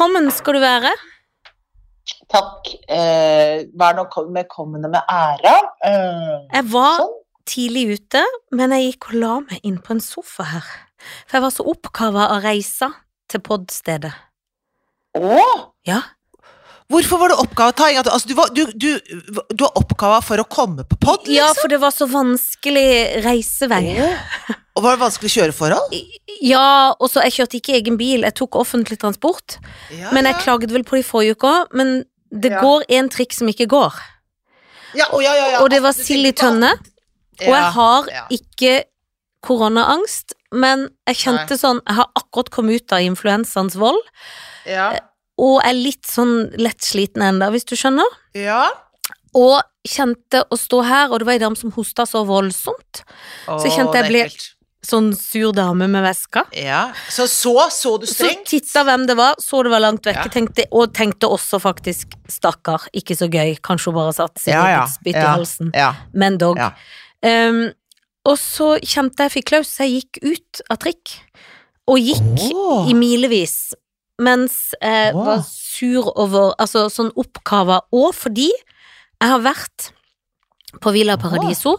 Velkommen skal du være. Takk. Eh, vær nå velkommen med ære. Eh, Jeg var sånn. tidlig ute, men jeg gikk og la meg inn på en sofa her. For jeg var så oppkava av reisa til podstedet. Å! Ja. Hvorfor var det oppgavetaing? At- Altså, du, var, du, du, du har oppgava for å komme på pod, liksom? ja, for det var så vanskelig reisevei. Og var det vanskelig kjøreforhold? Ja, og så jeg kjørte ikke egen bil, jeg tok offentlig transport. Ja, Men jeg ja. klaget vel på det i forrige uke òg, men det Ja. går en trikk som ikke går. Ja, ja, ja, ja. Og det var Du sild i tønne. Og jeg har ikke koronaangst, men jeg kjente Nei. sånn Jeg har akkurat kommet ut av influensaens vold, Ja. Og er litt sånn lett sliten ennå, hvis du skjønner. ja. Og kjente å stå her, og det var ei dame som hosta så voldsomt. Så jeg kjente jeg ble-. Sånn sur dame med veska. Ja. Så så, så du Så strengt? titta hvem det var, så det var langt vekke, Ja. tenkte, og tenkte også faktisk stakkar, ikke så gøy, kanskje hun bare satt seg Ja, ja, spytt i halsen. Men dog. Um, og så kjente jeg fikk klaus, så jeg gikk ut av trikk. Og gikk oh. i milevis. Mens jeg Åh. var sur over Altså sånn oppkava. Og fordi jeg har vært på Villa Paradiso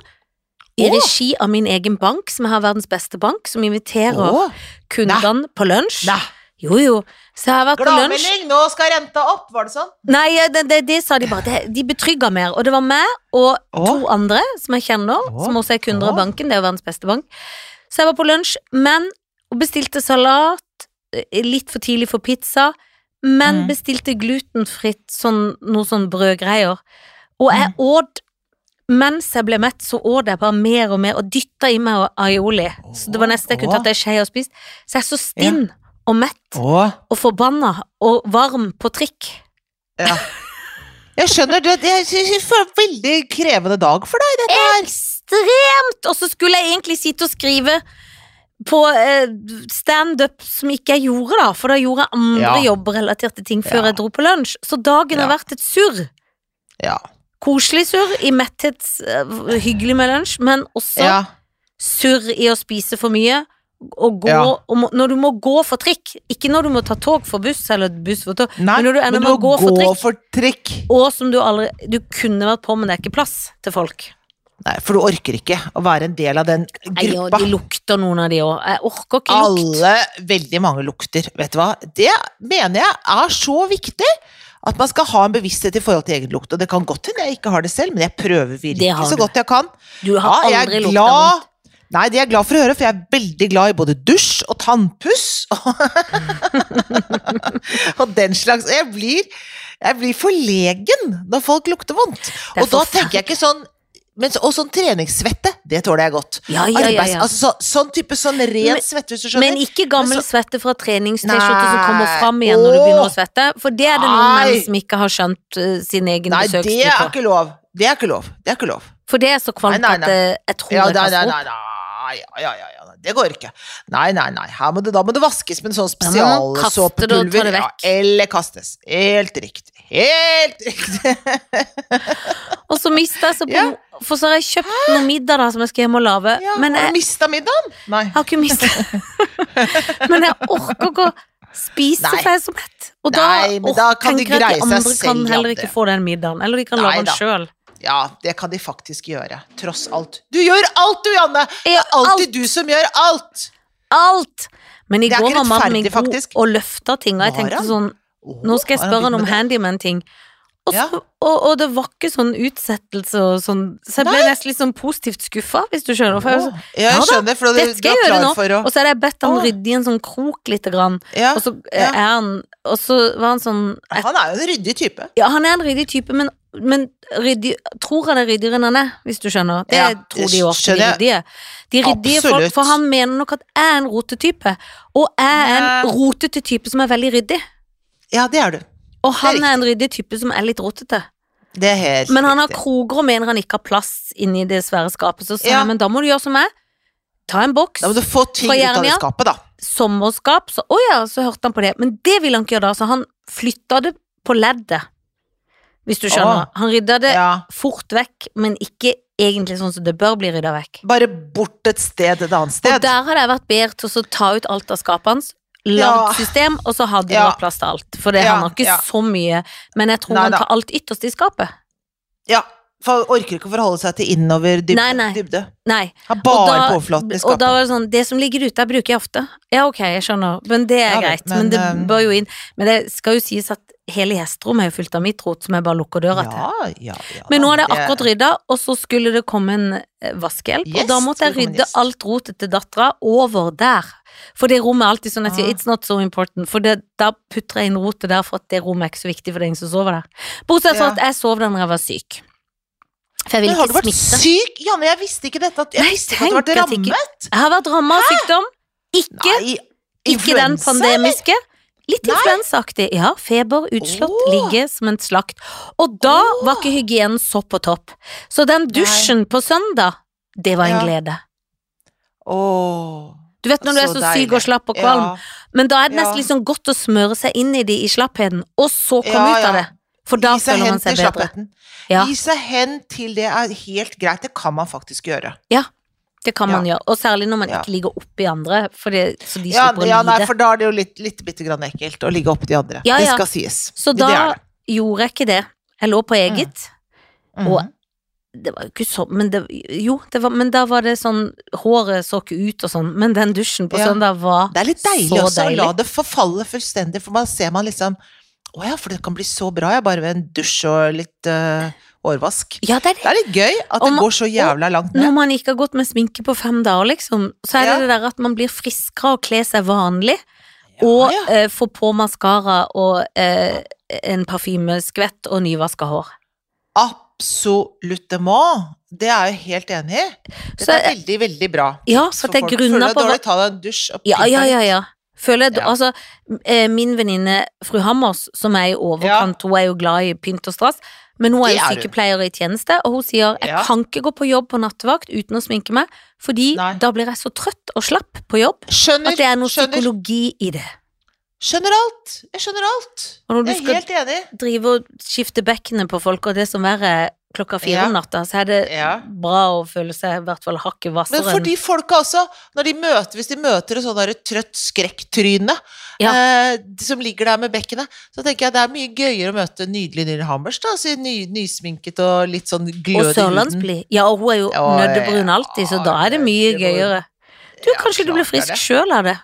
i regi av min egen bank, som jeg har verdens beste bank, som inviterer Å, kundene på lunsj. Nei. Jo, jo. Så jeg har vært på lunsj. Gladmelding, nå skal renta opp, var det sånn? Nei, det, det, det sa de bare. Det, de betrygga mer. Og det var meg og to andre som jeg kjenner, Åh. som også er kunder av banken. Det er jo verdens beste bank. Så jeg var på lunsj, men og bestilte salat. Eh, Litt for tidlig for pizza. Men Mm. bestilte glutenfritt sånn, noe sånn brødgreier. Og jeg Mm. åt Mens jeg ble mett, så åt jeg bare mer og mer, og dytta i meg aioli. Så det var nesten jeg kunne tatt ei skje og spist. Så jeg er så stinn og mett Å, og forbanna og varm på trikk. ja. Jeg skjønner, det, det er en veldig krevende dag for deg, dette her. ekstremt! Og så skulle jeg egentlig sitte og skrive på eh, standup som ikke jeg gjorde, da, for da gjorde jeg andre Ja. jobbrelaterte ting før Ja. jeg dro på lunsj. Så dagen har vært et surr. Ja. Koselig surr i metthet, eh, hyggelig med lunsj, men også ja. surr i å spise for mye. Og gå, Ja. og må, når du må gå for trikk, ikke når du må ta tog for buss eller buss for tog, Nei, men når du ender med å gå for trikk, for trikk. og som du aldri Du kunne vært på, men det er ikke plass til folk. Nei, for du orker ikke å være en del av den gruppa. Nei, og de lukter noen av de òg. Jeg orker ikke lukt. Alle, veldig mange lukter. Vet du hva? Det mener jeg er så viktig. At man skal ha en bevissthet i forhold til egen lukt. Og det kan godt hende jeg ikke har det selv, men jeg prøver virkelig så godt jeg kan. Du har Ja, jeg aldri er lukta glad vondt. Nei, det er jeg glad for å høre, for jeg er veldig glad i både dusj og tannpuss. og den slags. Jeg blir, jeg blir forlegen når folk lukter vondt. Og da tenker jeg ikke sånn men, Og sånn treningssvette, det tåler jeg godt. Ja, ja, ja, Arbeids, ja. Altså, så, sånn type sånn ren Men- svette, hvis du skjønner. Men ikke gammel så- svette fra treningst-T-skjorte som kommer fram igjen når du begynner å svette. For det er det noen Nei. menn som ikke har skjønt uh, sin egen Nei, det er besøkstid på. ikke lov. Det er ikke lov. Det er ikke lov. For det er så kvalmt Nei, nei, at nei. uh, jeg tror Ja, jeg nei, nei, nei, opp. nei, ja, ja, ja, ja, det går ikke. Nei, nei, nei, må det, da må det vaskes med en sånn spesialsåpepulver. Ja, eller kastes. Helt riktig. Helt riktig. Og så mister jeg så på Ja. For så har jeg kjøpt noe middag da som jeg skal hjem og lage, Ja, men har du mista middagen? Nei. har ikke mista Men jeg orker ikke å spise, Nei. for jeg er så mett. Og da, Nei, men da kan de jeg greie seg selv. andre kan heller ikke få den middagen. Eller de kan lage den sjøl. Ja, det kan de faktisk gjøre. Tross alt. Du gjør alt, du, Janne! Det er alltid du som gjør alt! Alt! Men i går var mannen min god faktisk. og løfta ting, og jeg tenkte sånn Åh, Nå skal jeg spørre han om handyman-ting. Og, Ja. og, og det var ikke sånn utsettelse og sånn, så jeg ble Nei. nesten litt sånn positivt skuffa, hvis du skjønner. For jeg, så- Ja, Ja da, for det, skal jeg gjøre nå. å og så hadde jeg bedt han rydde i en sånn krok lite grann, ja. og så eh, Ja. han Og så var han sånn et... Han er jo en ryddig type. Ja, han er en ryddig type, men, men ryddig, tror han er ryddigere enn han er, hvis du skjønner. Det Ja, tror de jo ofte, de ryddige. De ryddige folk, for han mener nok at jeg er en rotetype, og jeg er en rotete type som er veldig ryddig. Ja, det er du. Og han er, er en ryddig type som er litt rotete. Det er helt Men han har riktig. kroger og mener han ikke har plass inni det svære skapet. Så sa Ja. men da må du gjøre som meg. Ta en boks, Da må du få ting ut av det skapet, da. sommerskap. Så å ja, så hørte han på det. Men det ville han ikke gjøre da, så han flytta det på leddet. Hvis du skjønner. Åh. Han rydda det Ja. fort vekk, men ikke egentlig sånn som det bør bli rydda vekk. Bare bort et sted et annet sted. Og der hadde jeg vært bedre til å ta ut alt av skapet hans, lagd Ja. system, og så hadde det Ja. vært plass til alt. For det Ja, har ikke ja. så mye, men jeg tror Nei da. tar alt ytterst i skapet. Ja, for han orker ikke å forholde seg til innover dybde. Nei, nei. dybde. Nei. Har bare da- i skapet. Og da var det sånn, det som ligger ute, bruker jeg ofte. Ja, ok, jeg skjønner, men det er Ja, greit. men, Men, det eh, bør jo inn. Men det skal jo sies at hele gjesterommet er jo fylt av mitt rot, som jeg bare lukker døra til. Ja, ja, ja. Men nå er det det- akkurat rydda, og så skulle det komme en eh, vaskehjelp, Yes, og da måtte jeg rydde alt rotet til dattera over der. For det rommet er alltid sånn jeg sier, Ah. it's not so important, for det, da putter jeg inn rotet der, for at det rommet er ikke så viktig for er som sover der. Bortsett fra Ja. at jeg sov der når jeg var syk. For jeg ville ikke smitte. Men har du vært syk? syk? Janne, jeg visste ikke dette. Jeg Nei, visste ikke at du hadde vært rammet. Jeg har vært ramma av sykdom. Ikke, Nei, ikke den pandemiske. Litt Nei. influensaaktig. Ja, feber, utslått, oh. ligge som en slakt. Og da oh. var ikke hygienen så på topp. Så den dusjen på søndag, det var en Ja. glede. Åh, Du vet når du er så deilig. syk og slapp og kvalm, Ja, men da er det Ja. nesten liksom godt å smøre seg inn i de i slappheten, og så komme Ja, ut av det. For da føler man seg bedre. Ja, Gi seg hen til det er helt greit. Det kan man faktisk gjøre. Ja, det kan man gjøre. Og særlig når man Ja. ikke ligger oppi andre, for det, så de Ja, slipper å ja, nei, for da er det jo litt, litt bitte grann ekkelt å ligge oppi de andre. Ja, Det skal sies. Så da det det. gjorde jeg ikke det. Jeg lå på eget. mm. og- Det var jo ikke sånn, men det, jo, det var, men da var det sånn Håret så ikke ut og sånn, men den dusjen på Ja. søndag var så deilig. Det er litt deilig også deilig. å la det forfalle fullstendig, for man ser man liksom Å ja, for det kan bli så bra, jeg, bare ved en dusj og litt uh, hårvask. Ja, det er det. Er litt gøy at det man- går så jævla langt ned. Når man ikke har gått med sminke på fem dager, liksom, så er det Ja. det der at man blir friskere og kler seg vanlig, og eh, får på maskara og eh, en parfymeskvett og nyvaska hår. Absoluttement. Det er jeg helt enig i. Det er veldig, veldig bra. Ja, for det er grunner på Føler deg dårlig, ta deg en dusj og Ja, ja, ja, ja. Føler Ja. altså, eh, min venninne fru Hammers, som er i overkant, hun er jo glad i pynt og strass, men hun er Det jo sykepleier hun. i tjeneste, og hun sier jeg Ja. kan ikke gå på jobb på nattevakt uten å sminke meg, fordi Nei. da blir jeg så trøtt og slapp på jobb Skjønner, at det er noe skjønner, psykologi i det. Skjønner alt. Jeg skjønner alt. Når du Jeg er skal helt enig. drive og skifte bekkenet på folk, og det som verre er klokka fire Ja. natta, så er det Ja. bra å føle seg i hvert fall hakket Men hvassere for enn de folka også, når de møter, hvis de møter et der trøtt skrekktryne Ja. eh, som ligger der med bekkenet, så tenker jeg det er mye gøyere å møte nydelig Nille Hammers, da, så ny, nysminket og litt sånn glød i huden. Ja, og hun er jo Ja, nøddebrun alltid, så da er det mye gøyere. Du, Ja, kanskje du blir frisk sjøl av det?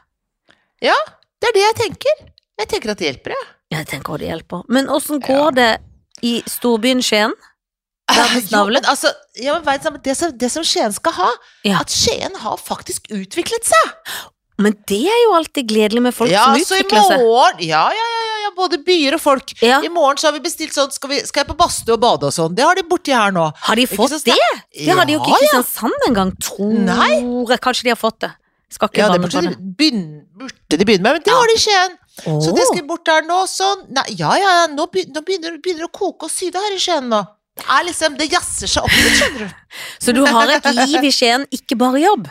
Det er det jeg tenker. Jeg tenker at det hjelper, jeg. Jeg tenker at det hjelper. Men åssen går det i storbyen Skien? Jo, men altså, ja, men det, som, det som Skien skal ha, Ja. at Skien har faktisk utviklet seg. Men det er jo alltid gledelig med folk ja, som utvikler seg. morgen Ja, ja, ja, ja, ja, både byer og folk. Ja. I morgen så har vi bestilt sånn skal, vi, skal jeg på badstue og bade og sånn. Det har de borti her nå. Har de fått det? Det har de jo ikke i Ja, ja. Kristiansand engang, tror jeg. Kanskje de har fått det. Skal ikke Ja, det burde de, begynne, burde de begynne med, men det har de i Skien. Så det skal bort der nå, sånn. Nei, ja, ja, nå, be- nå begynner begynner det å koke og syde her i Skien nå. Det er liksom, det jazzer seg opp litt, skjønner du. Så du har et liv i Skien, ikke bare jobb?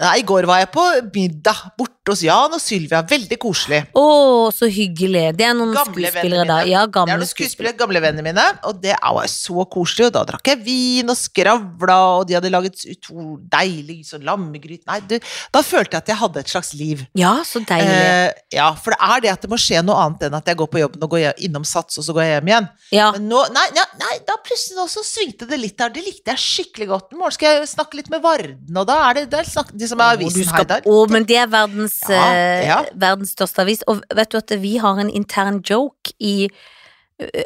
Nei, I går var jeg på middag borte hos Jan og Sylvia. Veldig koselig. Å, så hyggelig. Det er noen Gamle skuespillere da. Ja, Det er gamle noen skuespillere. gamle vennene mine, og det var så koselig. Og da drakk jeg vin og skravla, og de hadde laget to deilige sånn lammegryt. Nei, du, da følte jeg at jeg hadde et slags liv. Ja, så deilig. Eh, ja, for det er det at det må skje noe annet enn at jeg går på jobben og går innom Sats, og så går jeg hjem igjen. Ja. Men nå, nei, nei, nei, da plutselig nå så svingte det litt der. Det likte jeg skikkelig godt. I morgen skal jeg snakke litt med Varden, og da er det, det er snakk, de som er avisen skal- her der. Å, men det er verdens, Ja, eh, ja. verdens største avis. Og vet du at vi har en intern joke i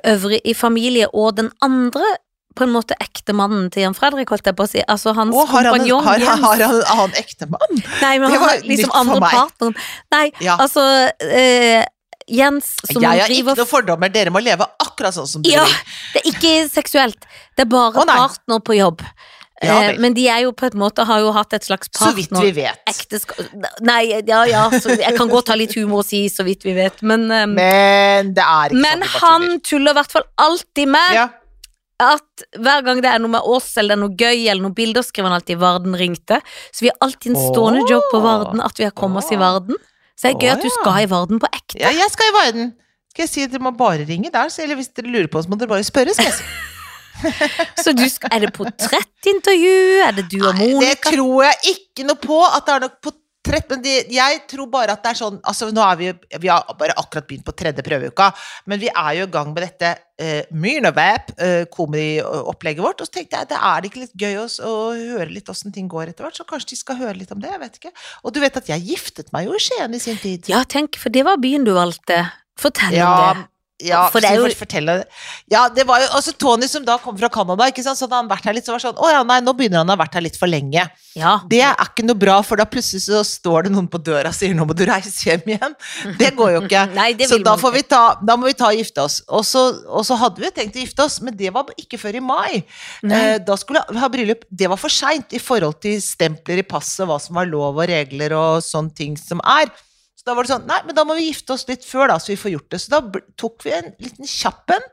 øvrig i familie, og den andre på en måte ektemannen til Jan Fredrik, holdt jeg på å si. Altså hans Å, har han, en- kompanjong har, har han en annen ektemann? Nei, men Det var han, liksom nytt for meg. partneren. Nei, Ja. altså eh, Jens som Jeg har ikke driver noen fordommer, dere må leve akkurat sånn som dere Ja, vil. det er ikke seksuelt. Det er bare oh, partner på jobb. Ja Eh, men de er jo på en måte har jo hatt et slags partner... Så vidt vi vet. ekteskap Nei, ja ja, så jeg kan godt ha litt humor og si så vidt vi vet, men eh, Men Men sånn han tuller. i hvert fall alltid med ja. at hver gang det er noe med oss, eller det er noe gøy, eller noen bilder, skriver han alltid 'Varden ringte'. Så vi har alltid en stående oh. joke på Varden, at vi har kommet oss i Varden. Så det er gøy Åh, at du skal i Varden på ekte. ja, jeg skal i Varden. Skal jeg si at dere må bare ringe der, så, eller hvis dere lurer på oss, må dere bare spørre. Skal jeg si. Så skal, er det portrettintervju? Er det du og Nei, det tror jeg ikke noe på. At det er nok portrett, men de, jeg tror bare at det er sånn altså nå er Vi vi har bare akkurat begynt på tredje prøveuka, men vi er jo i gang med dette eh, Myrnavap, eh, vårt. Og så tenkte jeg, det er det ikke litt gøy å, å høre litt åssen ting går etter hvert? Så kanskje de skal høre litt om det? Jeg vet ikke. Og du vet at jeg giftet meg jo i Skien i sin tid. Ja, tenk, for det var byen du valgte. Fortell Ja, om det. Ja, For det er jo- fortelle Ja, det var jo altså Tony som da kom fra Canada, ikke sant, så hadde han vært her litt, så var det sånn Å ja, nei, nå begynner han å ha vært her litt for lenge. Ja. Det er ikke noe bra, for da plutselig så står det noen på døra og sier 'nå må du reise hjem igjen'. Det går jo ikke. Nei, det så vil da, man får vi ta, da må vi ta og gifte oss. Og så, og så hadde vi jo tenkt å gifte oss, men det var ikke før i mai. Eh, da skulle vi ha bryllup. Det var for seint i forhold til stempler i passet, hva som var lov og regler og sånne ting som er. Så da var det sånn Nei, men da må vi gifte oss litt før, da, så vi får gjort det. Så da tok vi en liten kjapp en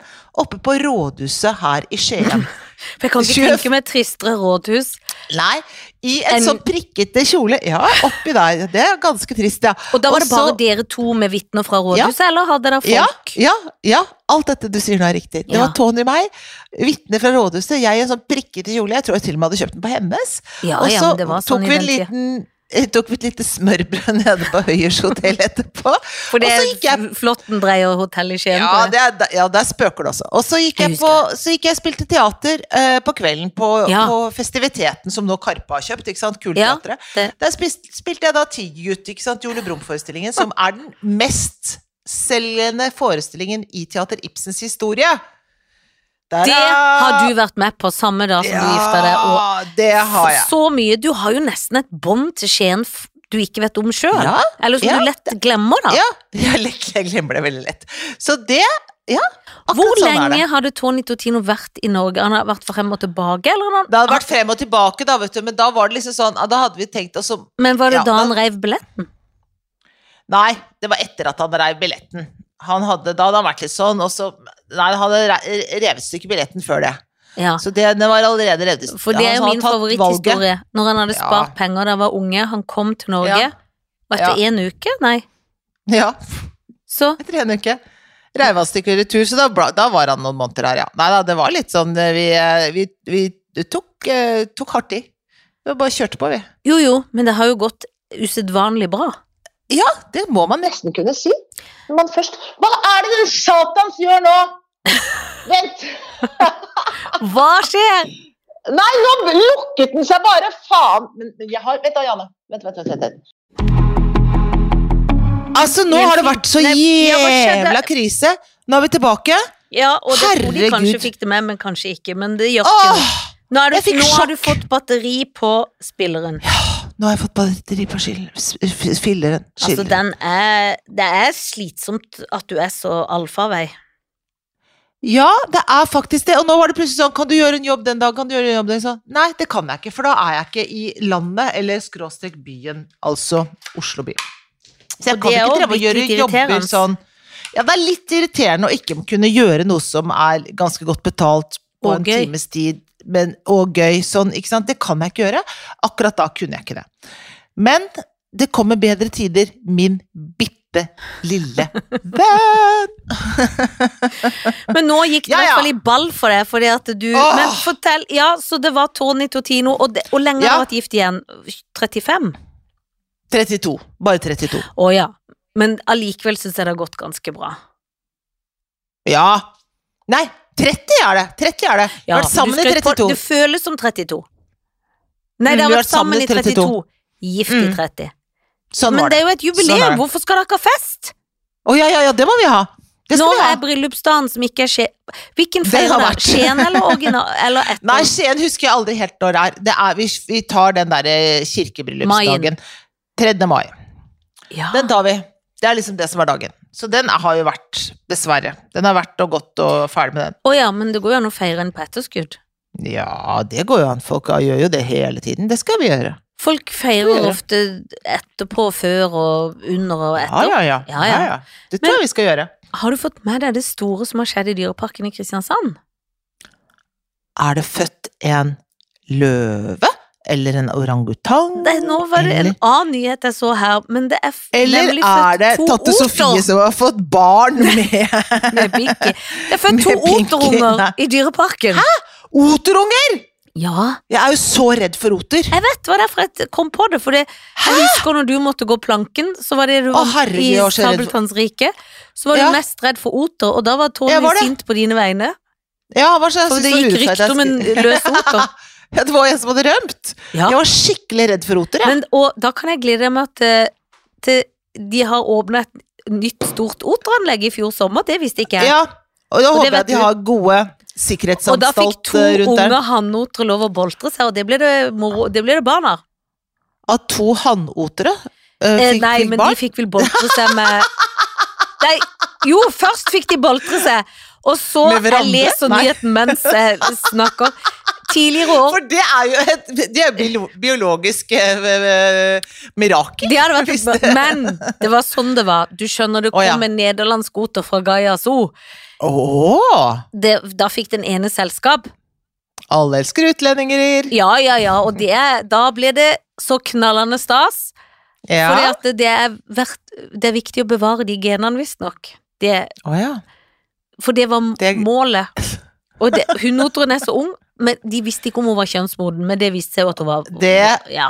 oppe på rådhuset her i Skien. For jeg kan ikke Sjef. tenke meg et tristere rådhus. Nei, i en, En- sånn prikkete kjole. Ja, oppi der. Det er ganske trist, ja. Og da var det bare dere to med vitner fra rådhuset, eller hadde dere ja, folk? ja, ja. Alt dette du sier nå er riktig. Det Ja. var Tony og meg, vitne fra rådhuset, jeg i en sånn prikkete kjole. Jeg tror jeg til og med hadde kjøpt den på hennes. Ja, og så sånn tok vi en liten eh, tok vi et lite smørbrød nede på Høyers hotell etterpå. For det er jeg- Flåtten-dreier hotell i Skien. Ja, er, ja, der spøker det også. Og så gikk jeg, Jeg på, så gikk jeg og spilte teater eh, på kvelden på, Ja. på festiviteten som nå Karpe har kjøpt, ikke sant? Ja, Kulteatret. det- Der spist, spilte jeg da Tigergutt, ikke sant? Jole Brumm-forestillingen, som er den mestselgende forestillingen i Teater Ibsens historie. Der Det har du vært med på samme dag som du gifta deg. Og Ja, det har jeg. så mye. Du har jo nesten et bånd til Skien du ikke vet om sjøl. Ja, Eller som ja. du lett glemmer, da. Ja, jeg, glemmer det veldig lett. Så det, ja, akkurat Hvor sånn er det. lenge hadde Tony Totino vært i Norge? Han har vært frem og tilbake, eller? han- Det hadde vært frem og tilbake, da, vet du, men da var det liksom sånn Da hadde vi tenkt oss om Men var det Ja, da han reiv billetten? Nei, det var etter at han reiv billetten. Han hadde, da hadde han vært litt sånn, og så Nei, han hadde re- revet stykker billetten før det. Ja. Så det, den var allerede revet. For det er jo min favoritthistorie. Når han hadde Ja. spart penger da han var unge, han kom til Norge. Ja. Og etter Ja. én uke, nei, Ja, så etter en uke. Reiv han stykker retur, så da, da var han noen måneder her, ja. Nei da, det var litt sånn eh, Vi, eh, vi, vi tok, eh, tok hardt i. Vi bare kjørte på, vi. Jo jo, men det har jo gått usedvanlig bra. Ja, det må man nesten kunne si. Når man først Hva er det den satans gjør nå? Vent! Hva skjer? Nei, nå lukket den seg bare! Faen! Men jeg har Vent da, Janne. Vent, vent, vent. vent, vent. Altså, nå har det vært så jævla krise. Nå er vi tilbake. Ja, og det tror de kanskje fikk det med, men kanskje ikke. Men det gjør ikke noe. Nå, er jeg du, fikk nå har du fått batteri på spilleren. Ja, nå har jeg fått batteri på spilleren. filleren. Altså, den er Det er slitsomt at du er så allfarvei. Ja, det er faktisk det. Og nå var det plutselig sånn Kan du gjøre en jobb den dagen? Kan du gjøre en jobb den dagen? Nei, det kan jeg ikke, for da er jeg ikke i landet, eller skråstrek byen, altså Oslo by. Så jeg Og kan ikke treve å gjøre jobber sånn Ja, det er litt irriterende å ikke kunne gjøre noe som er ganske godt betalt på Og en gøy. times tid, men, og gøy, sånn, ikke sant. Det kan jeg ikke gjøre. Akkurat da kunne jeg ikke det. Men det kommer bedre tider, min bitte lille venn. Men nå gikk det i Ja, hvert fall i ball for deg, fordi at du Åh. Men fortell, ja, så det var Tony Totino, og hvor lenge Ja. har du vært gift igjen? 35? 32. Bare 32. Å ja. Men allikevel syns jeg det har gått ganske bra. Ja. Nei, 30 er det. 30 er det. Ja, Vært sammen i skrøt på- 32. Det føles som 32. Nei, Mm, det har vært sammen i 32. Gift i Mm. 30. Sånn Men det er jo et Sånn jubileum, sånn hvorfor skal dere ha fest? Å ja, ja, ja, det må vi ha. Når er bryllupsdagen som ikke er skje... Hvilken feil er. Skien eller original? Eller etter? Nei, Skien husker jeg aldri helt når det er. Det er vi, vi tar den derre kirkebryllupsdagen. 3. mai. ja. Den tar vi. Det er liksom det som er dagen. Så den har jo vært, dessverre. Den har vært og gått og ferdig med den. Å ja, men det går jo an å feire en på etterskudd. Ja, det går jo an. Folk gjør jo det hele tiden. Det skal vi gjøre. Folk feirer ofte etterpå, før og under og Ja, etter. ja, ja. Ja, ja. Det tror jeg vi skal gjøre. Har du fått med deg det store som har skjedd i Dyreparken i Kristiansand? Er det født en løve? Eller en orangutang? Det, nå var det en annen nyhet jeg så her, men det er Eller er det Tante Sofie som har fått barn med med Pinky. Det er født to oterunger i Dyreparken. oterunger?! Ja, Jeg er jo så redd for oter. jeg vet, det var derfor jeg kom på det. For jeg husker når du måtte gå planken, så var det du Å, var herregud, i jeg var så redd for- Sabeltanns rike. Så var du mest redd for oter, og da var Tony var det. sint på dine vegne. Ja, hva så, jeg For synes det var gikk urettferdig. rykte om en løs oter. Ja, det var en som hadde rømt. Ja. Jeg var skikkelig redd for oter, jeg. Men, og da kan jeg glede deg med at eh, til, de har åpnet et nytt stort oteranlegg i fjor sommer, det visste ikke jeg. Ja, og da Og det håper jeg vet at de du. har gode og da fikk to eh, rundt der. unge hannotere lov å boltre seg, og det ble det, moro, det, ble det barn av. At to hannotere eh, Eh, nei, men barn? de fikk vel boltre seg med Nei, jo, først fikk de boltre seg, og så? Jeg leser nyheten mens jeg snakker. Tidligere år For det er jo et det er biologisk eh, eh, mirakel. det vært, Men det var sånn det var. Du skjønner, det Å, ja. kom en nederlandsk oter fra Gaia Zoo. Åh, Det, da fikk den ene selskap. alle elsker utlendinger. Ja, ja, ja, og det, da ble det så knallende stas. Ja. Fordi at det, er verdt, det er viktig å bevare de genene, visstnok. Det, Å ja. for det var Det- målet. Og det, hun er så ung, men de visste ikke om hun var kjønnsmoden, men det viste seg jo at hun var Det- Ja,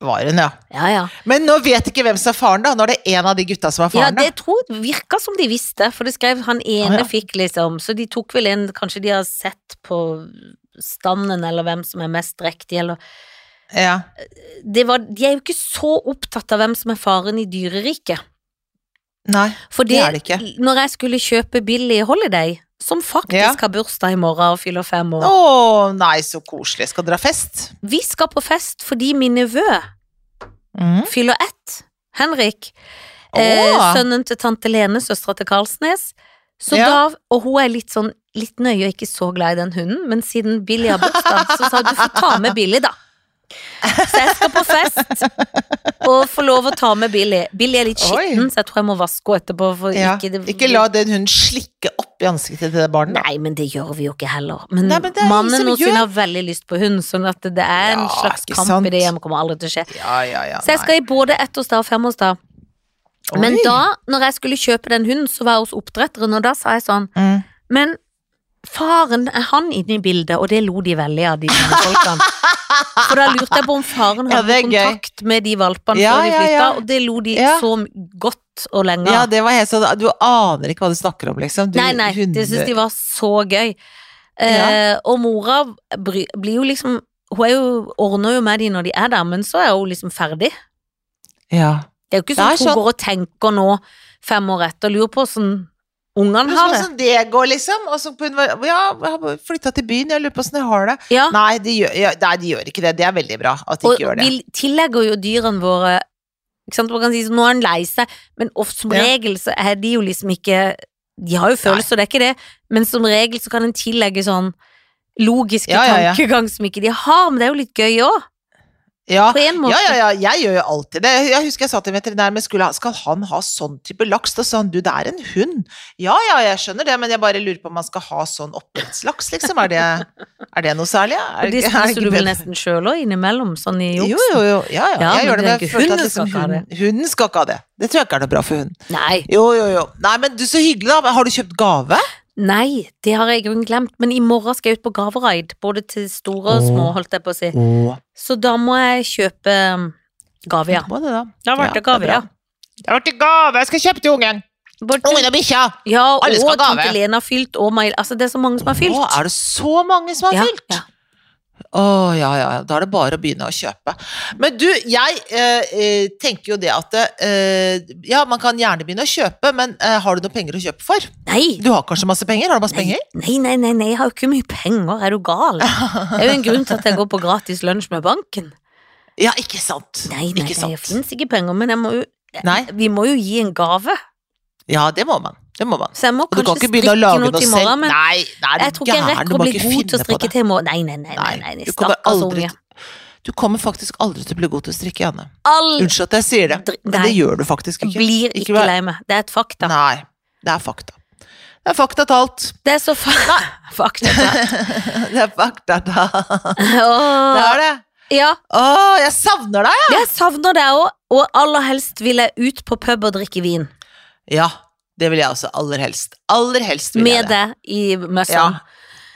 Var hun, ja. ja. ja. Men nå vet ikke hvem som er faren, da. Nå er det en av de gutta som er faren. ja det tror jeg virka som de visste, for det skrev han ene ja. fikk, liksom. Så de tok vel en Kanskje de har sett på standen, eller hvem som er mest drektig, eller. Ja. det var, De er jo ikke så opptatt av hvem som er faren i dyreriket. Nei. Fordi, Det det, er det ikke. når jeg skulle kjøpe Billy Holiday, som faktisk Ja. har bursdag i morgen og fyller fem år Å nei, så koselig. Skal dere ha fest? Vi skal på fest fordi min nevø mm. fyller ett. Henrik. Eh, sønnen til tante Lene, søstera til Karlsnes. Så Ja. da, og hun er litt sånn litt nøye og ikke så glad i den hunden, men siden Billy har bursdag, så sa du får ta med Billy, da. Så jeg skal på fest og få lov å ta med Billy. Billy er litt Oi. skitten, så jeg tror jeg må vaske henne etterpå. Ja. ikke, det, Ikke la den hunden slikke opp i ansiktet til det barnet. Nei, men det gjør vi jo ikke heller. Men, Nei, men mannen hos gjør- har veldig lyst på hund, sånn at det er en Ja, slags kamp sant? i det hjemmet, kommer aldri til å skje. Ja. Så jeg skal i både ettårsdag og femårsdag. Men Oi. da, når jeg skulle kjøpe den hunden, så var jeg hos oppdretteren, og da sa jeg sånn mm. Men faren, er han inne i bildet? Og det lo de veldig av, de folkene. For da lurte jeg på om faren hadde er kontakt med de valpene Ja, før de flytta, ja. og det lo de Ja. så godt og lenge Ja, det var helt sånn Du aner ikke hva du snakker om, liksom. Du, Nei, nei, hunde- det syns de var så gøy. Eh, og mora bry, blir jo liksom Hun er jo, ordner jo med de når de er der, men så er hun liksom ferdig. Ja. Det er jo ikke sånn at hun sånn. går og tenker nå, fem år etter, og lurer på åssen ungene har det. Sånn det går, liksom. Og så på en- ja, jeg har flytta til byen, jeg lurer på åssen jeg har det. Ja, Nei de, gjør, ja, nei, de gjør ikke det. Det er veldig bra at de og ikke gjør det. vi tillegger jo dyrene våre ikke sant? Man kan si nå er han lei seg, men ofte som regel så er de jo liksom ikke De har jo følelser, det er ikke det, men som regel så kan en tillegge sånn logiske ja. tankegang som ikke de har, men det er jo litt gøy òg, Ja. på en måte. Ja, ja, ja, jeg gjør jo alltid det. Jeg husker jeg sa til veterinæren, men skulle, skal han ha sånn type laks? Da sa han, du, det er en hund. Ja, ja, jeg skjønner det, men jeg bare lurer på om man skal ha sånn oppdrettslaks, liksom. Er det, er det noe særlig? Er er spiser du vel nesten sjøl òg, innimellom, sånn i Jo, juksen? jo, jo. Ja, ja. Ja, jeg gjør det, men hunden liksom, skal hunden, hunden skal ikke ha det. Det tror jeg ikke er noe bra for hunden. Nei. Jo, jo, jo. Nei, men du, så hyggelig, da. Har du kjøpt gave? Nei, det har jeg i grunnen glemt, men i morgen skal jeg ut på gaveraid, både til store og små, holdt jeg på å si. Åh. Så da må jeg kjøpe um, gave, ja. Må det, da. Vært Ja, gave, ja. Det har vært gave! Jeg skal kjøpe til ungen! Bort, Ungen og bikkja! ja, Alle skal ha og tante Lena har fylt, og Mail altså det er så mange som har fylt. Å, er det så mange som har Ja, fylt? ja. Å, ja, ja, ja. Da er det bare å begynne å kjøpe. Men du, jeg eh, eh, tenker jo det at eh, Ja, man kan gjerne begynne å kjøpe, men eh, har du noe penger å kjøpe for? Nei, Du har kanskje masse penger? Har du masse nei, penger? nei, nei, nei, nei, jeg har jo ikke mye penger, er du gal? Det er jo en grunn til at jeg går på gratis lunsj med banken. Ja, ikke sant. Nei, nei, ikke nei, det fins ikke penger, men jeg må jo, jeg, vi må jo gi en gave. Ja, det må man. Det må man. Så jeg må Og kanskje strikke noe til i morgen, men Nei, nei, jeg tror ikke jeg rekker å bli god til å strikke til i morgen. Nei, nei, nei, nei, Nei, nei, du kommer aldri. Du kommer faktisk aldri til å bli god til å strikke, Janne. Aldri Unnskyld at jeg sier det, men det gjør du faktisk ikke. blir Ikke ikke lei meg. Det er et fakta. Nei, det er fakta. Det er fakta talt. Det er så fa fakta. Det er fakta talt. Det er det. ja, Å, jeg savner deg! jeg savner deg òg, og aller helst vil jeg ut på pub og drikke vin. Ja, det vil jeg også aller helst. Aller helst vil jeg Med det. deg i Ja.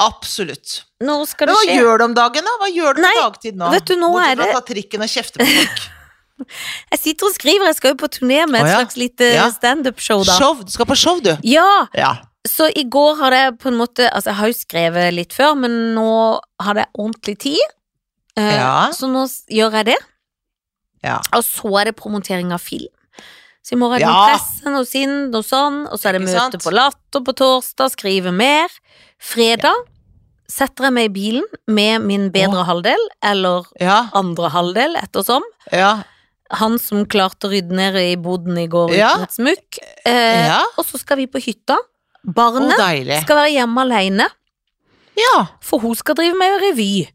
Absolutt. Nå skal Men skje. hva skje. gjør du om dagen, da? Hva gjør du på Nei, dagtid nå? vet du, nå Bortsett fra det- å ta trikken og kjefte på folk. Jeg sitter og skriver, jeg skal jo på turné med et oh, ja. slags lite Ja. standup-show, da. Show. Du skal på show, du. Ja, Ja. så i går hadde jeg på en måte Altså, jeg har jo skrevet litt før, men nå hadde jeg ordentlig tid. Eh, Ja. Så nå gjør jeg det. Ja. Og så er det promotering av film. Så i morgen er det noe presse, noe sinn, noe sånn, og så er det møte på Latter på torsdag, skrive mer. Fredag setter jeg meg i bilen med min bedre halvdel, eller andre halvdel, ettersom. Ja. Han som klarte å rydde ned i boden i går uten et smukk. Eh, ja. Og så skal vi på hytta. Barnet deilig. skal være hjemme alene, Ja. for hun skal drive med revy.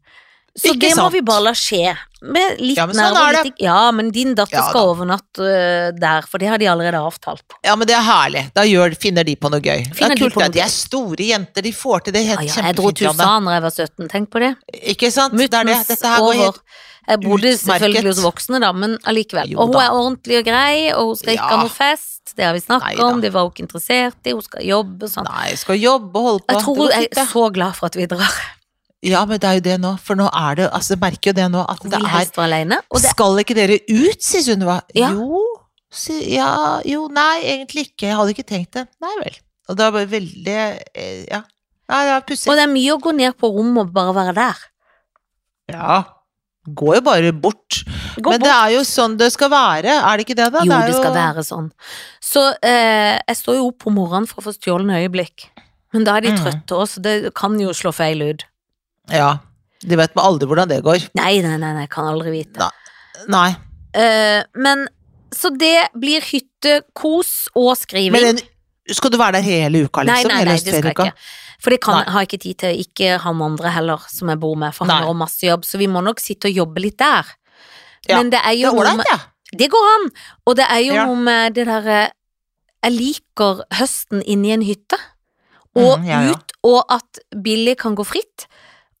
Så Ikke det må vi bare la skje. Med litt Ja, men sånn nerver, er det. litt Ja, men din datter Ja, skal da. overnatte øh, der, for det har de allerede avtalt. ja, men det er herlig. Da gjør, finner de på noe gøy. Det Finner er de kult at de er store jenter, de får til det Ja, helt ja, jeg dro til. USA da jeg var 17, tenk på det. Ikke sant? Det er det. Over. helt Jeg bodde utmerket. selvfølgelig hos voksne, da, men allikevel. Og hun er ordentlig og grei, og hun skal ikke Ja. ha noe fest. Det har vi snakket om, det var hun ikke interessert i, hun skal jobbe og sånn. Nei, skal jobbe og holde på. Jeg tror hun er så glad for at vi drar. Ja, men det er jo det nå. For nå er det Altså, jeg merker jo det nå at det vil er være alene. Og det, Skal ikke dere ut, sier Sunniva. Ja. Jo, si, ja, jo, nei, egentlig ikke. Jeg hadde ikke tenkt det. Nei vel. Og det var veldig eh, Ja. Ja, det var pussig. og det er mye å gå ned på rommet og bare være der. Ja. Går jo bare bort. Gå Men det er jo sånn det skal være, er det ikke det, da? Jo, er det skal være sånn. Så eh, jeg står jo opp om morgenen for å få stjålne øyeblikk. Men da er de Mm. trøtte òg, så det kan jo slå feil ut. Ja. De vet man aldri hvordan det går. Nei, nei, nei, nei, kan aldri vite. Nei. Eh, men så det blir hyttekos og skriving. Men en, skal du være der hele uka, liksom? nei, nei, nei, det skal jeg ikke. For det kan, har jeg ikke tid til. Ikke han andre heller, som jeg bor med, for han har masse jobb. Så vi må nok sitte og jobbe litt der. Ja, Men det er jo det, ja. Det går an! Og det er jo Ja. noe med det derre Jeg liker høsten inni i en hytte. Og mm, ja, ja. ut, og at Billy kan gå fritt.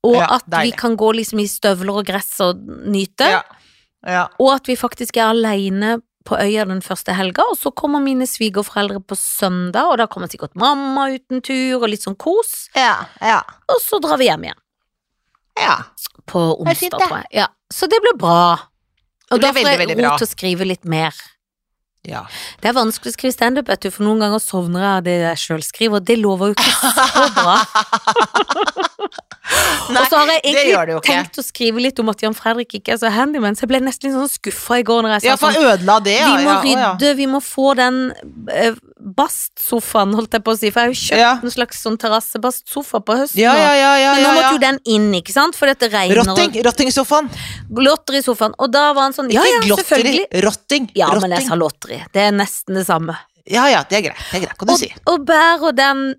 Og Ja, at vi kan gå liksom i støvler og gress og nyte. Ja. ja. Og at vi faktisk er aleine på øya den første helga, og så kommer mine svigerforeldre på søndag, og da kommer sikkert mamma uten tur, og litt sånn kos. Ja, ja. Og så drar vi hjem igjen ja. på er onsdag, tror jeg. Ja, så det blir bra. Og derfor får jeg ro til å skrive litt mer. Ja. Det er vanskelig å skrive standup, for noen ganger sovner jeg av det jeg sjøl skriver, og det lover jo ikke så bra. Nei, og så har jeg egentlig tenkt å skrive litt om at Jan Fredrik ikke er så handyman, så jeg ble nesten litt sånn skuffa i går når jeg sa Ja, for sånn ødela det, ja. Vi må ja, ja. rydde, vi må få den eh, bastsofaen, holdt jeg på å si, for jeg har jo kjøpt Ja. en slags sånn terrassebastsofa på høsten Ja, ja, ja, ja, Men nå måtte jo den inn, ikke sant, for dette regner Rotting, rottingsofaen. og lotter i sofaen, og da var han sånn, ja Ikke ja, selvfølgelig. rotting. Ja, men jeg sa lotteri, det er nesten det samme. Ja, ja, det er greit, det er greit, kan du Og, si. og bærer den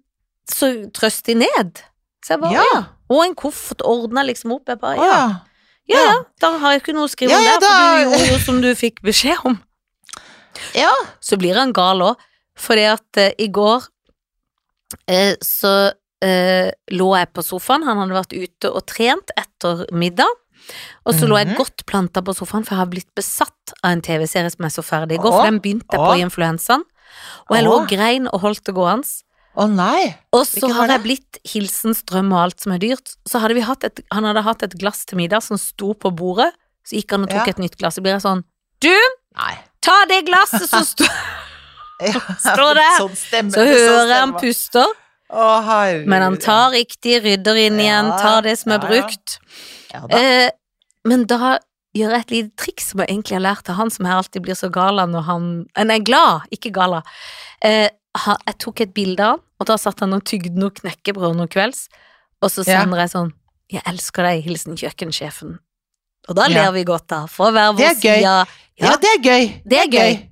så trøstig ned. Så jeg bare, Ja. ja. Og en koffert ordna liksom opp. Jeg bare, ja. ja. Ja, da har jeg ikke noe å skrive om ja, der, for du gjorde jo som du fikk beskjed om. Ja. Så blir han gal òg, fordi at eh, i går eh, så eh, lå jeg på sofaen, han hadde vært ute og trent etter middag, og så lå jeg Mhm. godt planta på sofaen, for jeg har blitt besatt av en TV-serie som er så ferdig i går, for den begynte jeg på i influensaen, og jeg lå og grein og holdt det gående. Å nei. Og så har jeg blitt hilsen strøm og alt som er dyrt. Så hadde vi hatt et, han hadde hatt et glass til middag som sto på bordet, så gikk han og tok Ja. et nytt glass, så blir jeg sånn Du, Nei. ta det glasset som Ja, Står det? Sånn stemme. Så sånn hører han puster, Å, herregud. men han tar riktig, rydder inn igjen, tar det som er ja, ja. brukt. ja, da. Eh, men da gjør jeg et lite triks som jeg egentlig har lært av han som her alltid blir så gala når han Nei, glad, ikke gala. Eh, jeg tok et bilde av han, og da satt han og tygde noe knekkebrød noe kvelds, og så Ja. sender jeg sånn 'Jeg elsker deg', hilsen kjøkkensjefen. Og da Ja. ler vi godt da, for å være er vår side. Ja, Ja, det er gøy. Det er gøy.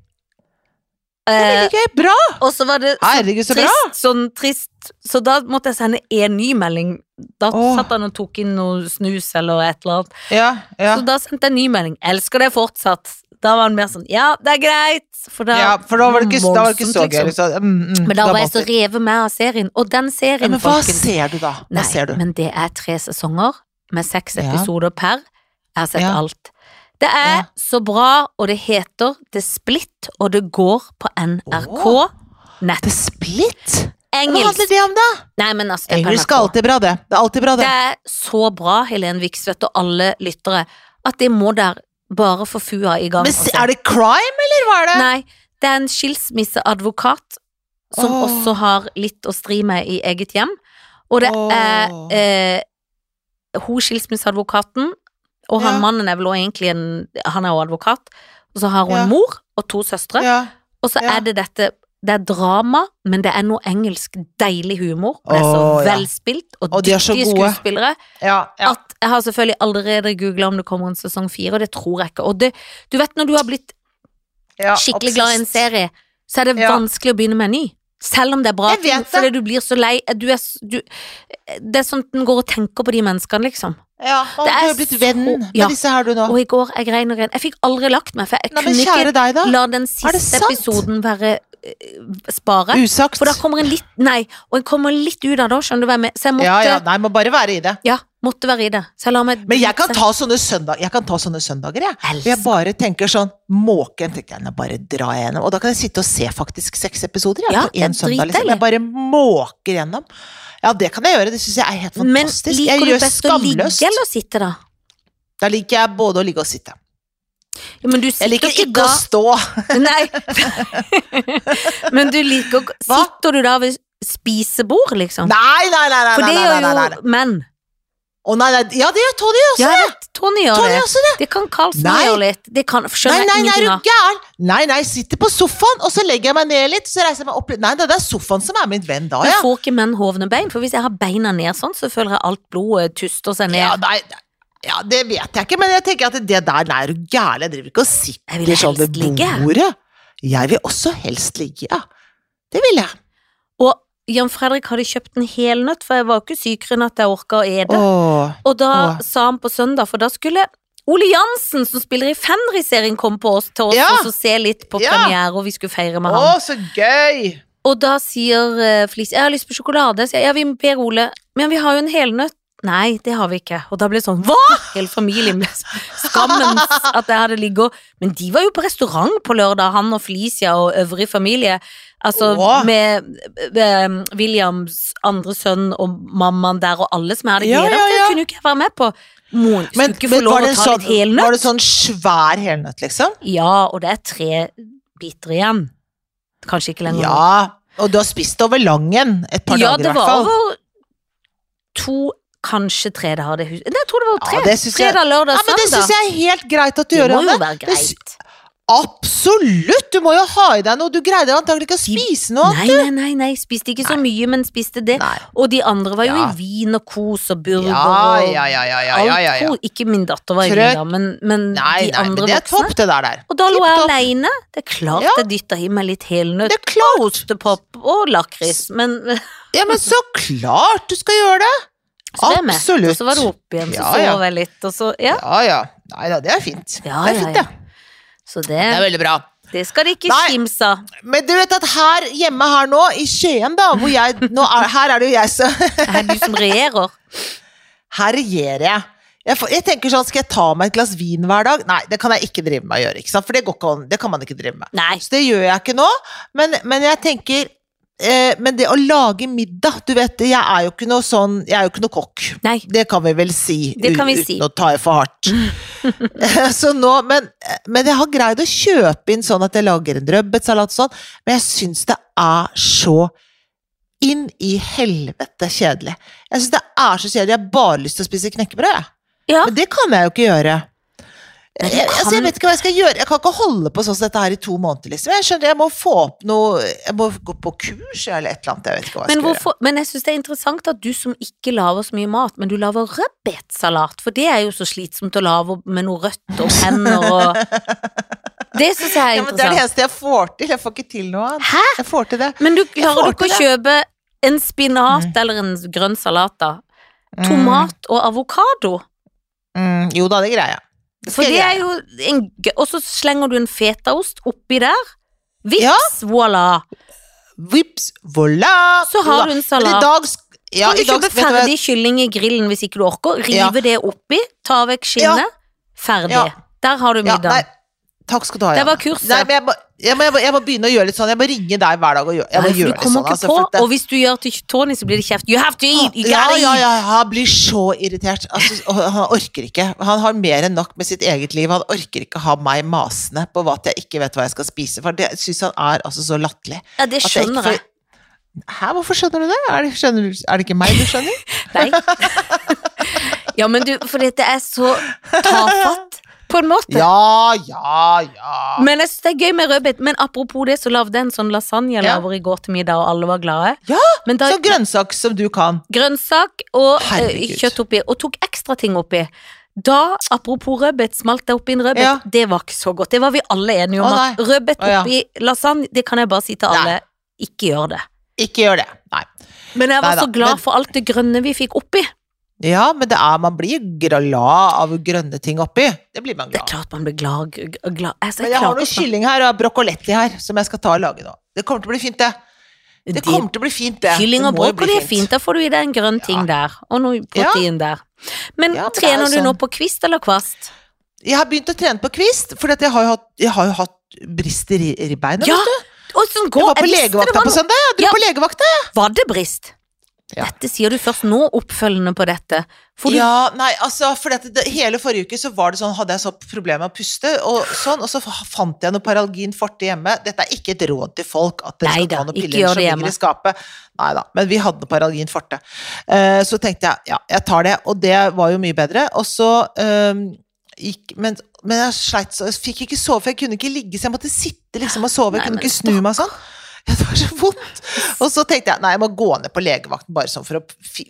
Det er Eh, veldig gøy. Bra! og så var det så Herregud, så bra. trist, sånn trist, så da måtte jeg sende en ny melding. Da Åh. satt han og tok inn noe snus eller et eller annet. Ja, ja. Så da sendte jeg en ny melding. Elsker det fortsatt. Da var han mer sånn ja, det er greit. For da, ja, for da var det ikke, da var det ikke så voldsomt, gøy. liksom. Liksom. Mm, mm, Men da var jeg så revet med av serien. Og den ja, serien, Men hva folkens ser du da? Hva Nei, ser du? men det er tre sesonger med seks Ja. episoder per. Jeg har sett Ja. alt. Det er Ja. så bra, og det heter The Split, og det går på NRK oh, nett. The Split? Hva handler det om, da? Nei, men altså, det er Engelsk er alltid bra, det. Det er alltid bra, det. Det er så bra, Helen Viksvedt og alle lyttere, at det må der bare få fua i gang. Men og se- se. er det crime, eller hva er det? Nei, det er en skilsmisseadvokat som oh. også har litt å stri med i eget hjem. Og det er Åh. eh, hun skilsmisseadvokaten, og han Ja. mannen er vel også egentlig en Han er også advokat. Og så har hun Ja. en mor og to søstre. Ja. Og så er det dette Det er drama, men det er noe engelsk deilig humor. Det er så oh, velspilt, og, Og de så dyktige skuespillere. Ja, ja. At jeg har selvfølgelig allerede googla om det kommer en sesong fire, og det tror jeg ikke. Og det, du vet når du har blitt ja, skikkelig glad i en serie, så er det vanskelig å begynne med en ny. Selv om det er bra Jeg vet ting, fordi du blir så lei. Du er, du, det er sånn at en går og tenker på de menneskene, liksom. Ja, og Det er blitt venn så- med ja. disse her du nå. Og i går, jeg grein og grein. Jeg fikk aldri lagt meg, for jeg Nei, kunne ikke deg, la den siste episoden være eh, spare. Usagt. For da kommer en litt Nei, og en kommer litt ut av det skjønner du hva jeg mener. Så jeg måtte Ja, ja, ja, nei, må bare være i det. Måtte være i det. Så jeg lar meg Men jeg kan ta sånne søndag, jeg kan ta sånne søndager, jeg. Elsker. Jeg bare tenker sånn Måken tenker jeg, bare drar jeg gjennom. Og da kan jeg sitte og se faktisk seks episoder jeg, Ja, på én søndag. Liksom. Jeg bare måker gjennom. Ja, det kan jeg gjøre. Det syns jeg er helt fantastisk. Men liker jeg du best å ligge eller sitte, da? Da liker jeg både å ligge og sitte. Ja, men du Jeg liker ikke da å stå. Nei. Men du liker å Sitter du da ved spisebord, liksom? Nei, nei, nei, nei, For det nei, gjør nei, nei, nei. jo menn. Å, nei, nei. Ja, det gjør Tony også. Ja, det! Tony gjør Tony det. også det. Det kan Karlsen Nei. gjøre litt. Det kan, Nei, nei, jeg nei, er du gæren? Nei, nei, sitter på sofaen, og så legger jeg meg ned litt, så reiser jeg meg opp litt. Nei, det er sofaen som er min venn da, Men ja. får ikke menn hovne bein? For hvis jeg har beina ned sånn, så føler jeg alt blodet tuster seg ned. Ja, nei, ja, det vet jeg ikke, men jeg tenker at det der, nei, er du gæren? Jeg driver ikke og sitter sånn ved helst ligge. bordet. Jeg vil også helst ligge, ja. Det vil jeg. Og Jan Fredrik hadde kjøpt en hel nøtt, for jeg var ikke sykere enn at jeg orka å ete. Og da Åh. sa han på søndag, for da skulle Ole Jansen, som spiller i Fenris-serien, komme på oss til oss Ja. og se litt på Ja. premiere, og vi skulle feire med Å, han. så gøy! Og da sier uh, Flis jeg har lyst på sjokolade. Jeg, ja, vi ber Ole, men vi har jo en helnøtt. Nei, det har vi ikke. Og da ble det sånn, hva? Hele familien ble skammens at jeg hadde ligget Men de var jo på restaurant på lørdag, han og Felicia og øvrig familie. Altså Åh. med eh, Williams andre sønn og mammaen der og alle som jeg hadde Ja, ja, ja. Jeg kunne jo ikke være med på Moren skulle Men, ikke få lov var, å det ta sånn, litt helnøtt. var det sånn svær helnøtt, liksom? Ja, og det er tre biter igjen. Kanskje ikke lenger. Ja, og du har spist over langen et par ja, dager i hvert fall. Ja, det var over to, kanskje tre dager. Det huset jeg tror det var tre. Ja, det jeg- Fredag, lørdag, Ja, men det syns jeg er helt greit at du Det gjør, må jo være Det greit. Absolutt! Du må jo ha i deg noe. Du greide antagelig ikke å spise noe. Nei, nei, nei, nei, spiste ikke så mye, men spiste det. Nei. Og de andre var jo Ja. i vin og kos og burger Ja, ja, ja, ja, ja, ja, ja, ja. Ikke min datter var i Trøkk. vin, da, men, men Nei, de nei, andre men det er voksne. topp, det der der. Og da lå jeg aleine. Det er klart Ja. jeg dytta i meg litt helnøtt Det og ostepop og lakris, men Ja, men så klart du skal gjøre det! Mett, Absolutt. Og så var det opp igjen, så Ja, ja. sov jeg litt, og så Ja. Ja, ja. Nei da, det er fint. Ja, det er fint, ja. det. Så Det er veldig bra. det skal de ikke kimse av. Men du vet at her hjemme her nå, i Skien da, hvor jeg nå er, Her er det jo jeg som Det er du som regjerer. Her regjerer jeg. Jeg, jeg tenker sånn, Skal jeg ta meg et glass vin hver dag? Nei, det kan jeg ikke drive med å gjøre. ikke sant? For det, går ikke det kan man ikke drive med. Nei. Så det gjør jeg ikke nå. Men, men jeg tenker eh, Men det å lage middag Du vet, jeg er jo ikke noe sånn Jeg er jo ikke noe kokk. Nei. Det kan vi vel si, Det kan vi uten si. å ta i for hardt. så nå, men, men jeg har greid å kjøpe inn sånn at jeg lager en rødbetsalat sånn, men jeg syns det er så inn i helvete kjedelig. Jeg syns det er så kjedelig. Jeg har bare lyst til å spise knekkebrød, jeg. Ja. Men det kan jeg jo ikke gjøre. Du Jeg, altså, jeg vet ikke hva jeg skal gjøre. Jeg kan ikke holde på sånn som dette her i to måneder, liksom. Jeg skjønner, jeg må få opp noe Jeg må gå på kurs eller et eller annet. Jeg vet ikke hva jeg Men, skal gjøre. men jeg syns det er interessant at du som ikke lager så mye mat, men du lager rødbetsalat, for det er jo så slitsomt å lage med noe rødt og penner og Det syns jeg er Ja, men det er det interessant. eneste jeg får til. Jeg får ikke til noe annet. Hæ? Jeg får til det. Men du klarer du ikke å kjøpe en spinat eller en grønn salat, da? Tomat og avokado? Mm, jo da, det greier jeg. For det er jo en Og så slenger du en fetaost oppi der. Vips, Ja. voilà! Vips, voilà! Så har du en salat. dag ja, kan du kjøpe ferdig kylling i grillen hvis ikke du orker? Rive Ja. det oppi, ta vekk skinnet. Ferdig. Der har du Ja, middag. Takk skal du ha. Det var kurset. Nei, men jeg, må, jeg, må, jeg, må, begynne å gjøre litt sånn. Jeg må ringe deg hver dag og gjøre, Nei, gjøre du kommer sånn. ikke Altså, på, det, og hvis du gjør til Tony, så blir det kjeft. You have to eat! You ja, ja, ja, han blir så irritert. Altså, han orker ikke. Han har mer enn nok med sitt eget liv. Han orker ikke ha meg masende på at jeg ikke vet hva jeg skal spise. For det syns han er altså så latterlig. Ja, det jeg skjønner får- jeg. Hæ, hvorfor skjønner du det? Er det, skjønner, er det ikke meg du skjønner? Nei. Ja, men du, for dette er så tafatt, på en måte. Ja, ja, ja. Men jeg synes det er gøy med rødbet. Men apropos det, så lagde jeg en sånn lasagne Ja. laver i går til middag, og alle var glade. Ja, da, Så grønnsak som du kan. grønnsak og eh, Herregud. kjøtt oppi, og tok ekstra ting oppi. Da, apropos rødbet, smalt jeg oppi en rødbet. Ja. Det var ikke så godt. Det var vi alle enige om. Å, rødbet Å, oppi lasagne, det kan jeg bare si til alle, ikke gjør det. Ikke gjør det. Nei. Men jeg var Neida, så glad for alt det grønne vi fikk oppi. Ja, men det er, man blir glad av grønne ting oppi. Det blir man glad Det er klart man blir glad. glad. Altså, Men jeg har noe kylling her og broccoletti her som jeg skal ta og lage nå. Det kommer til å bli fint, det. Det kommer til å bli fint, det. Kylling og brokkoli er fint, da får du i deg en grønn ting der, og noe protein der. Men Ja, men er trener sånn. du nå sånn. på kvist eller kvast? Jeg har begynt å trene på kvist, for jeg har jo hatt, jeg har jo hatt brist i ri- ribbeina. Ja, vet du. Og Jeg går var på Jeg legevakta på søndag. Jeg dro Ja. på legevakta. Var det brist? Ja. Dette sier du først nå, oppfølgende på dette. For Ja, nei, altså, for dette, det, hele forrige uke så var det sånn, hadde jeg så problemer med å puste, og sånn, og så fant jeg noe Paralgin forte hjemme. Dette er ikke et råd til folk at dere skal ta noen piller som ligger i skapet. Nei da, men vi hadde noe Paralgin forte. Eh, så tenkte jeg, ja, jeg tar det, og det var jo mye bedre. Og så ehm, gikk, men, men jeg sleit så, jeg fikk ikke sove, for jeg kunne ikke ligge, så jeg måtte sitte liksom og sove, jeg Nei, kunne ikke snu meg sånn. Det var så vondt. Og så tenkte jeg nei, jeg må gå ned på legevakten bare sånn for å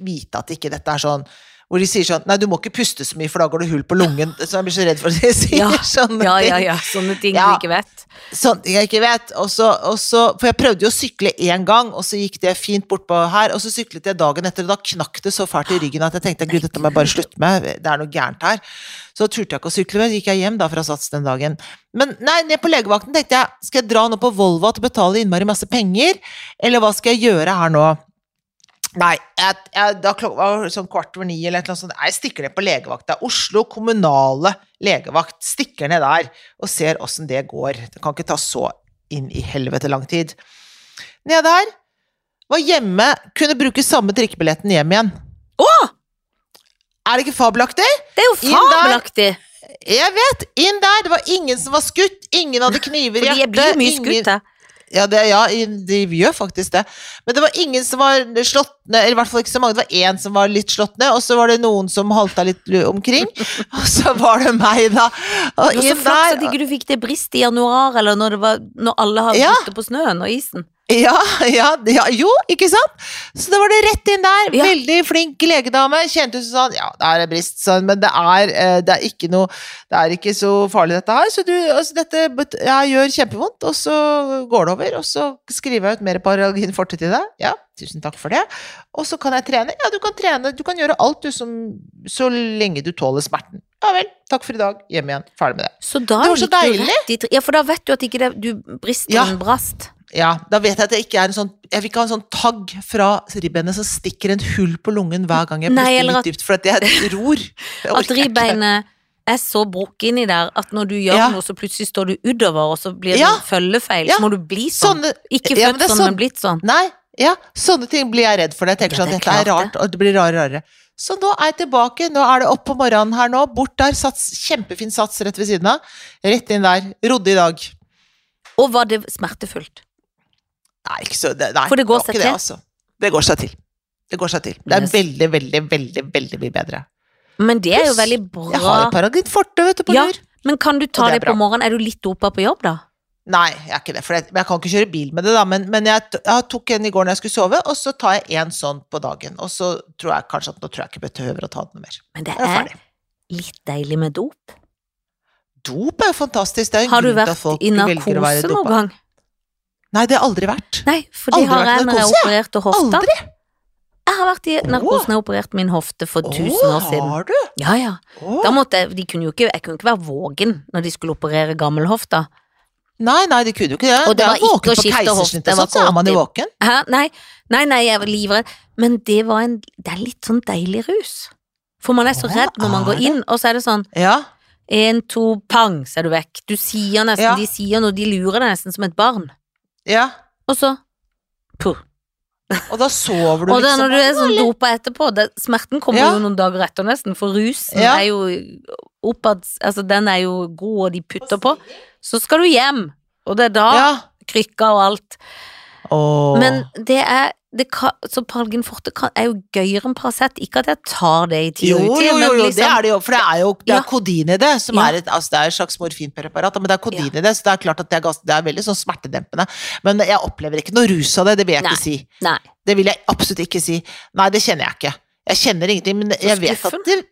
vite at ikke dette er sånn hvor de sier sånn Nei, du må ikke puste så mye, for da går det hull på lungen. Så jeg blir så redd for at de sier Ja, sånne ja, ja, ting. ja, sånne ting Ja. du ikke vet. Sånne ting jeg ikke vet. Og så, og så, for jeg prøvde jo å sykle én gang, og så gikk det fint bortpå her. Og så syklet jeg dagen etter, og da knakk det så fælt i ryggen at jeg tenkte gud, dette må jeg bare slutte med. Det er noe gærent her. Så turte jeg ikke å sykle, men gikk jeg hjem da fra Sats den dagen. Men nei, ned på legevakten tenkte jeg, skal jeg dra nå på Volvat og betale innmari masse penger, eller hva skal jeg gjøre her nå? Nei, jeg, jeg, da klokka var sånn kvart over ni eller noe sånt. Jeg stikker ned på legevakta. Oslo kommunale legevakt. Stikker ned der og ser åssen det går. Det kan ikke ta så inn i helvete lang tid. Ned der. Var hjemme. Kunne bruke samme drikkebilletten hjem igjen. Å! Er det ikke fabelaktig? Det er jo fabelaktig! Jeg vet! Inn der! Det var ingen som var skutt. Ingen hadde kniver i For de hjertet. blir mye skutt. Ja, det, ja, de gjør faktisk det. Men det var ingen som var slått ned, eller i hvert fall ikke så mange. Det var én som var litt slått ned, og så var det noen som halta litt omkring. Og så var det meg, da. Og Det var så flaks at ikke du fikk det brist i januar, eller når, det var, når alle har Ja. på snøen og isen. Ja, ja, ja, jo, ikke sant? Så da var det rett inn der. Ja. Veldig flink legedame. Kjente ut som sånn Ja, det er en brist, sånn, men det er, eh, det er ikke noe Det er ikke så farlig, dette her. Så du, altså, dette ja, gjør kjempevondt, og så går det over. Og så skriver jeg ut mer Paralgin forte til deg. Ja, tusen takk for det. Og så kan jeg trene. Ja, du kan trene. Du kan gjøre alt, du, som Så lenge du tåler smerten. Ja vel. Takk for i dag. Hjem igjen. Ferdig med det. Så da Det var så deilig. rett Ja, for da vet du at ikke det, du bristen Ja. brast. Ja, da vet jeg at det ikke er en sånn Jeg vil ikke ha en sånn tagg fra ribbenet som stikker en hull på lungen hver gang jeg puster litt at- dypt, for at jeg ror. At jeg ikke. ribbeinet er så brukket inni der at når du gjør Ja. noe, så plutselig står du utover, og så blir det Ja. følgefeil. Ja. Så må du bli sånn. Sånne Ikke født men sånn, sånn- men blitt sånn. Nei, ja, sånne ting blir jeg redd for. Jeg tenker sånn, det er dette er rart, og det blir rarere og rarere. Så nå er jeg tilbake. Nå er det opp på morgenen her nå. Bort der, sats, kjempefin sats rett ved siden av. Rett inn der. Rodde i dag. Og var det smertefullt? Nei, ikke så det, Nei, For det går seg til? Det, altså. det går seg til. Det går seg til. Det er Yes. veldig, veldig, veldig, veldig mye bedre. Men det er jo veldig veldig Jeg har bra. et Paragin forte, vet du, på Ja. lur. Men kan du ta Og det det på morgenen? Er du litt dopa på jobb, da? Nei, jeg er ikke det. For jeg, jeg kan ikke kjøre bil med det, da. Men, men jeg, jeg tok en i går når jeg skulle sove, og så tar jeg en sånn på dagen. Og så tror jeg kanskje at nå tror jeg ikke behøver å ta den mer. Men det er er litt deilig med dop. Dop er jo fantastisk. Det er en Har du grunn til at vært folk i velger å være narkose noen gang? Nei, det har aldri vært. Nei, for det Aldri har jeg når jeg opererte hofta. Aldri! Jeg har vært i narkosen, jeg opererte min hofte for tusen år siden. har du? Ja, ja. Åh. Da måtte jeg, de kunne jo ikke, jeg kunne ikke være vågen når de skulle operere gammelhofta. Nei, nei, de kunne jo ikke det. Og det var ikke å skifte hofte, det var sånn, så er man jo våken. Hæ? Nei, nei, nei, jeg var livredd. Men det var en, det er litt sånn deilig rus. For man er så redd når man går inn, og så er det sånn Ja. En, to, pang, så er du vekk. Du sier nesten, Ja. De sier noe, de lurer deg nesten som et barn. Ja. Og så puh. Og da sover du liksom. Og det, er liksom. når du er sånn dopa etterpå, det, smerten kommer Ja. jo noen dager etter nesten, for rusen Ja. er jo oppad Altså, den er jo god, og de putter på. Så skal du hjem, og det er da Ja. krykker og alt. Åh. Men det er kan, Så Palgenforte kan, er jo gøyere enn Paracet. Ikke at jeg tar det i tid og jo, utid, jo, men jo, liksom det er det jo, for det er jo det Ja. er kodin i det, som Ja. er et, altså det er et slags morfinpreparat, men det er kodin i det, så det er klart at det er, det er veldig sånn smertedempende. Men jeg opplever ikke noe rus av det, det vil jeg Nei. ikke si. Nei. Det vil jeg absolutt ikke si. Nei, det kjenner jeg ikke. Jeg kjenner ingenting, men jeg vet at det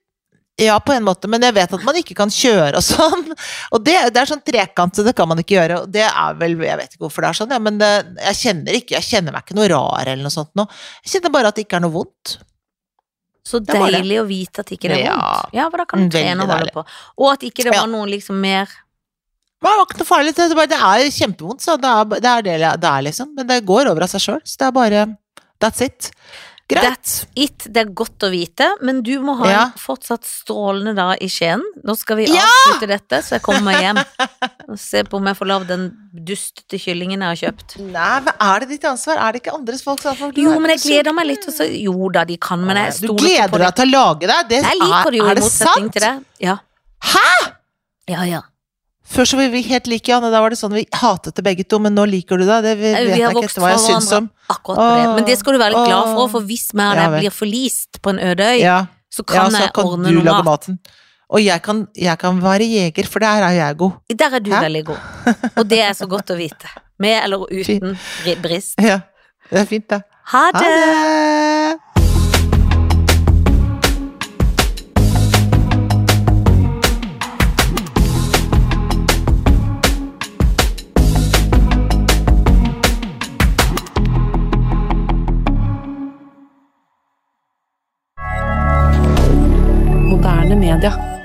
ja, på en måte, men jeg vet at man ikke kan kjøre og sånn. Og det, det er sånn trekant, så det kan man ikke gjøre. Og det er vel, jeg vet ikke hvorfor det er sånn, ja, men det, jeg kjenner ikke, jeg kjenner meg ikke noe rar eller noe sånt nå. Jeg kjenner bare at det ikke er noe vondt. Så deilig å vite at ikke det er Ja. vondt. Ja, for da kan du trene og holde på. Og at ikke det var noe liksom mer Det var ikke noe farlig, det er, bare, det er kjempevondt, så det er det er, det, det er liksom. Men det går over av seg sjøl, så det er bare That's it. Greit. That's it. Det er godt å vite, men du må ha Ja. en fortsatt strålende dag i Skien. Nå skal vi Ja! avslutte dette, så jeg kommer meg hjem og ser på om jeg får lagd den dustete kyllingen jeg har kjøpt. Nei, men er det ditt ansvar? Er det ikke andres folks ansvar? Jo, men jeg gleder meg litt, og så Jo da, de kan, men jeg Du stoler gleder på det. deg til å lage deg? det Jeg liker det jo er, er det sant? til det. Ja. Hæ?! Ja, ja. Før så var vi helt like, Janne. Da var det sånn vi hatet det begge to, men nå liker du det. Det vet Vi jeg har ikke vokst etter hva fra jeg syns hverandre om. akkurat på det. Men det skal du være litt glad for, for hvis meg og Ja deg blir forlist på en øde øy, Ja, så ja, kan så jeg kan ordne du noe mat. maten. Og jeg kan, jeg kan være jeger, for der er jeg god. Der er du Hæ? veldig god. Og det er så godt å vite. Med eller uten bri- brist. Ja, det er fint, det. Ha Ha det! det! Moderne media.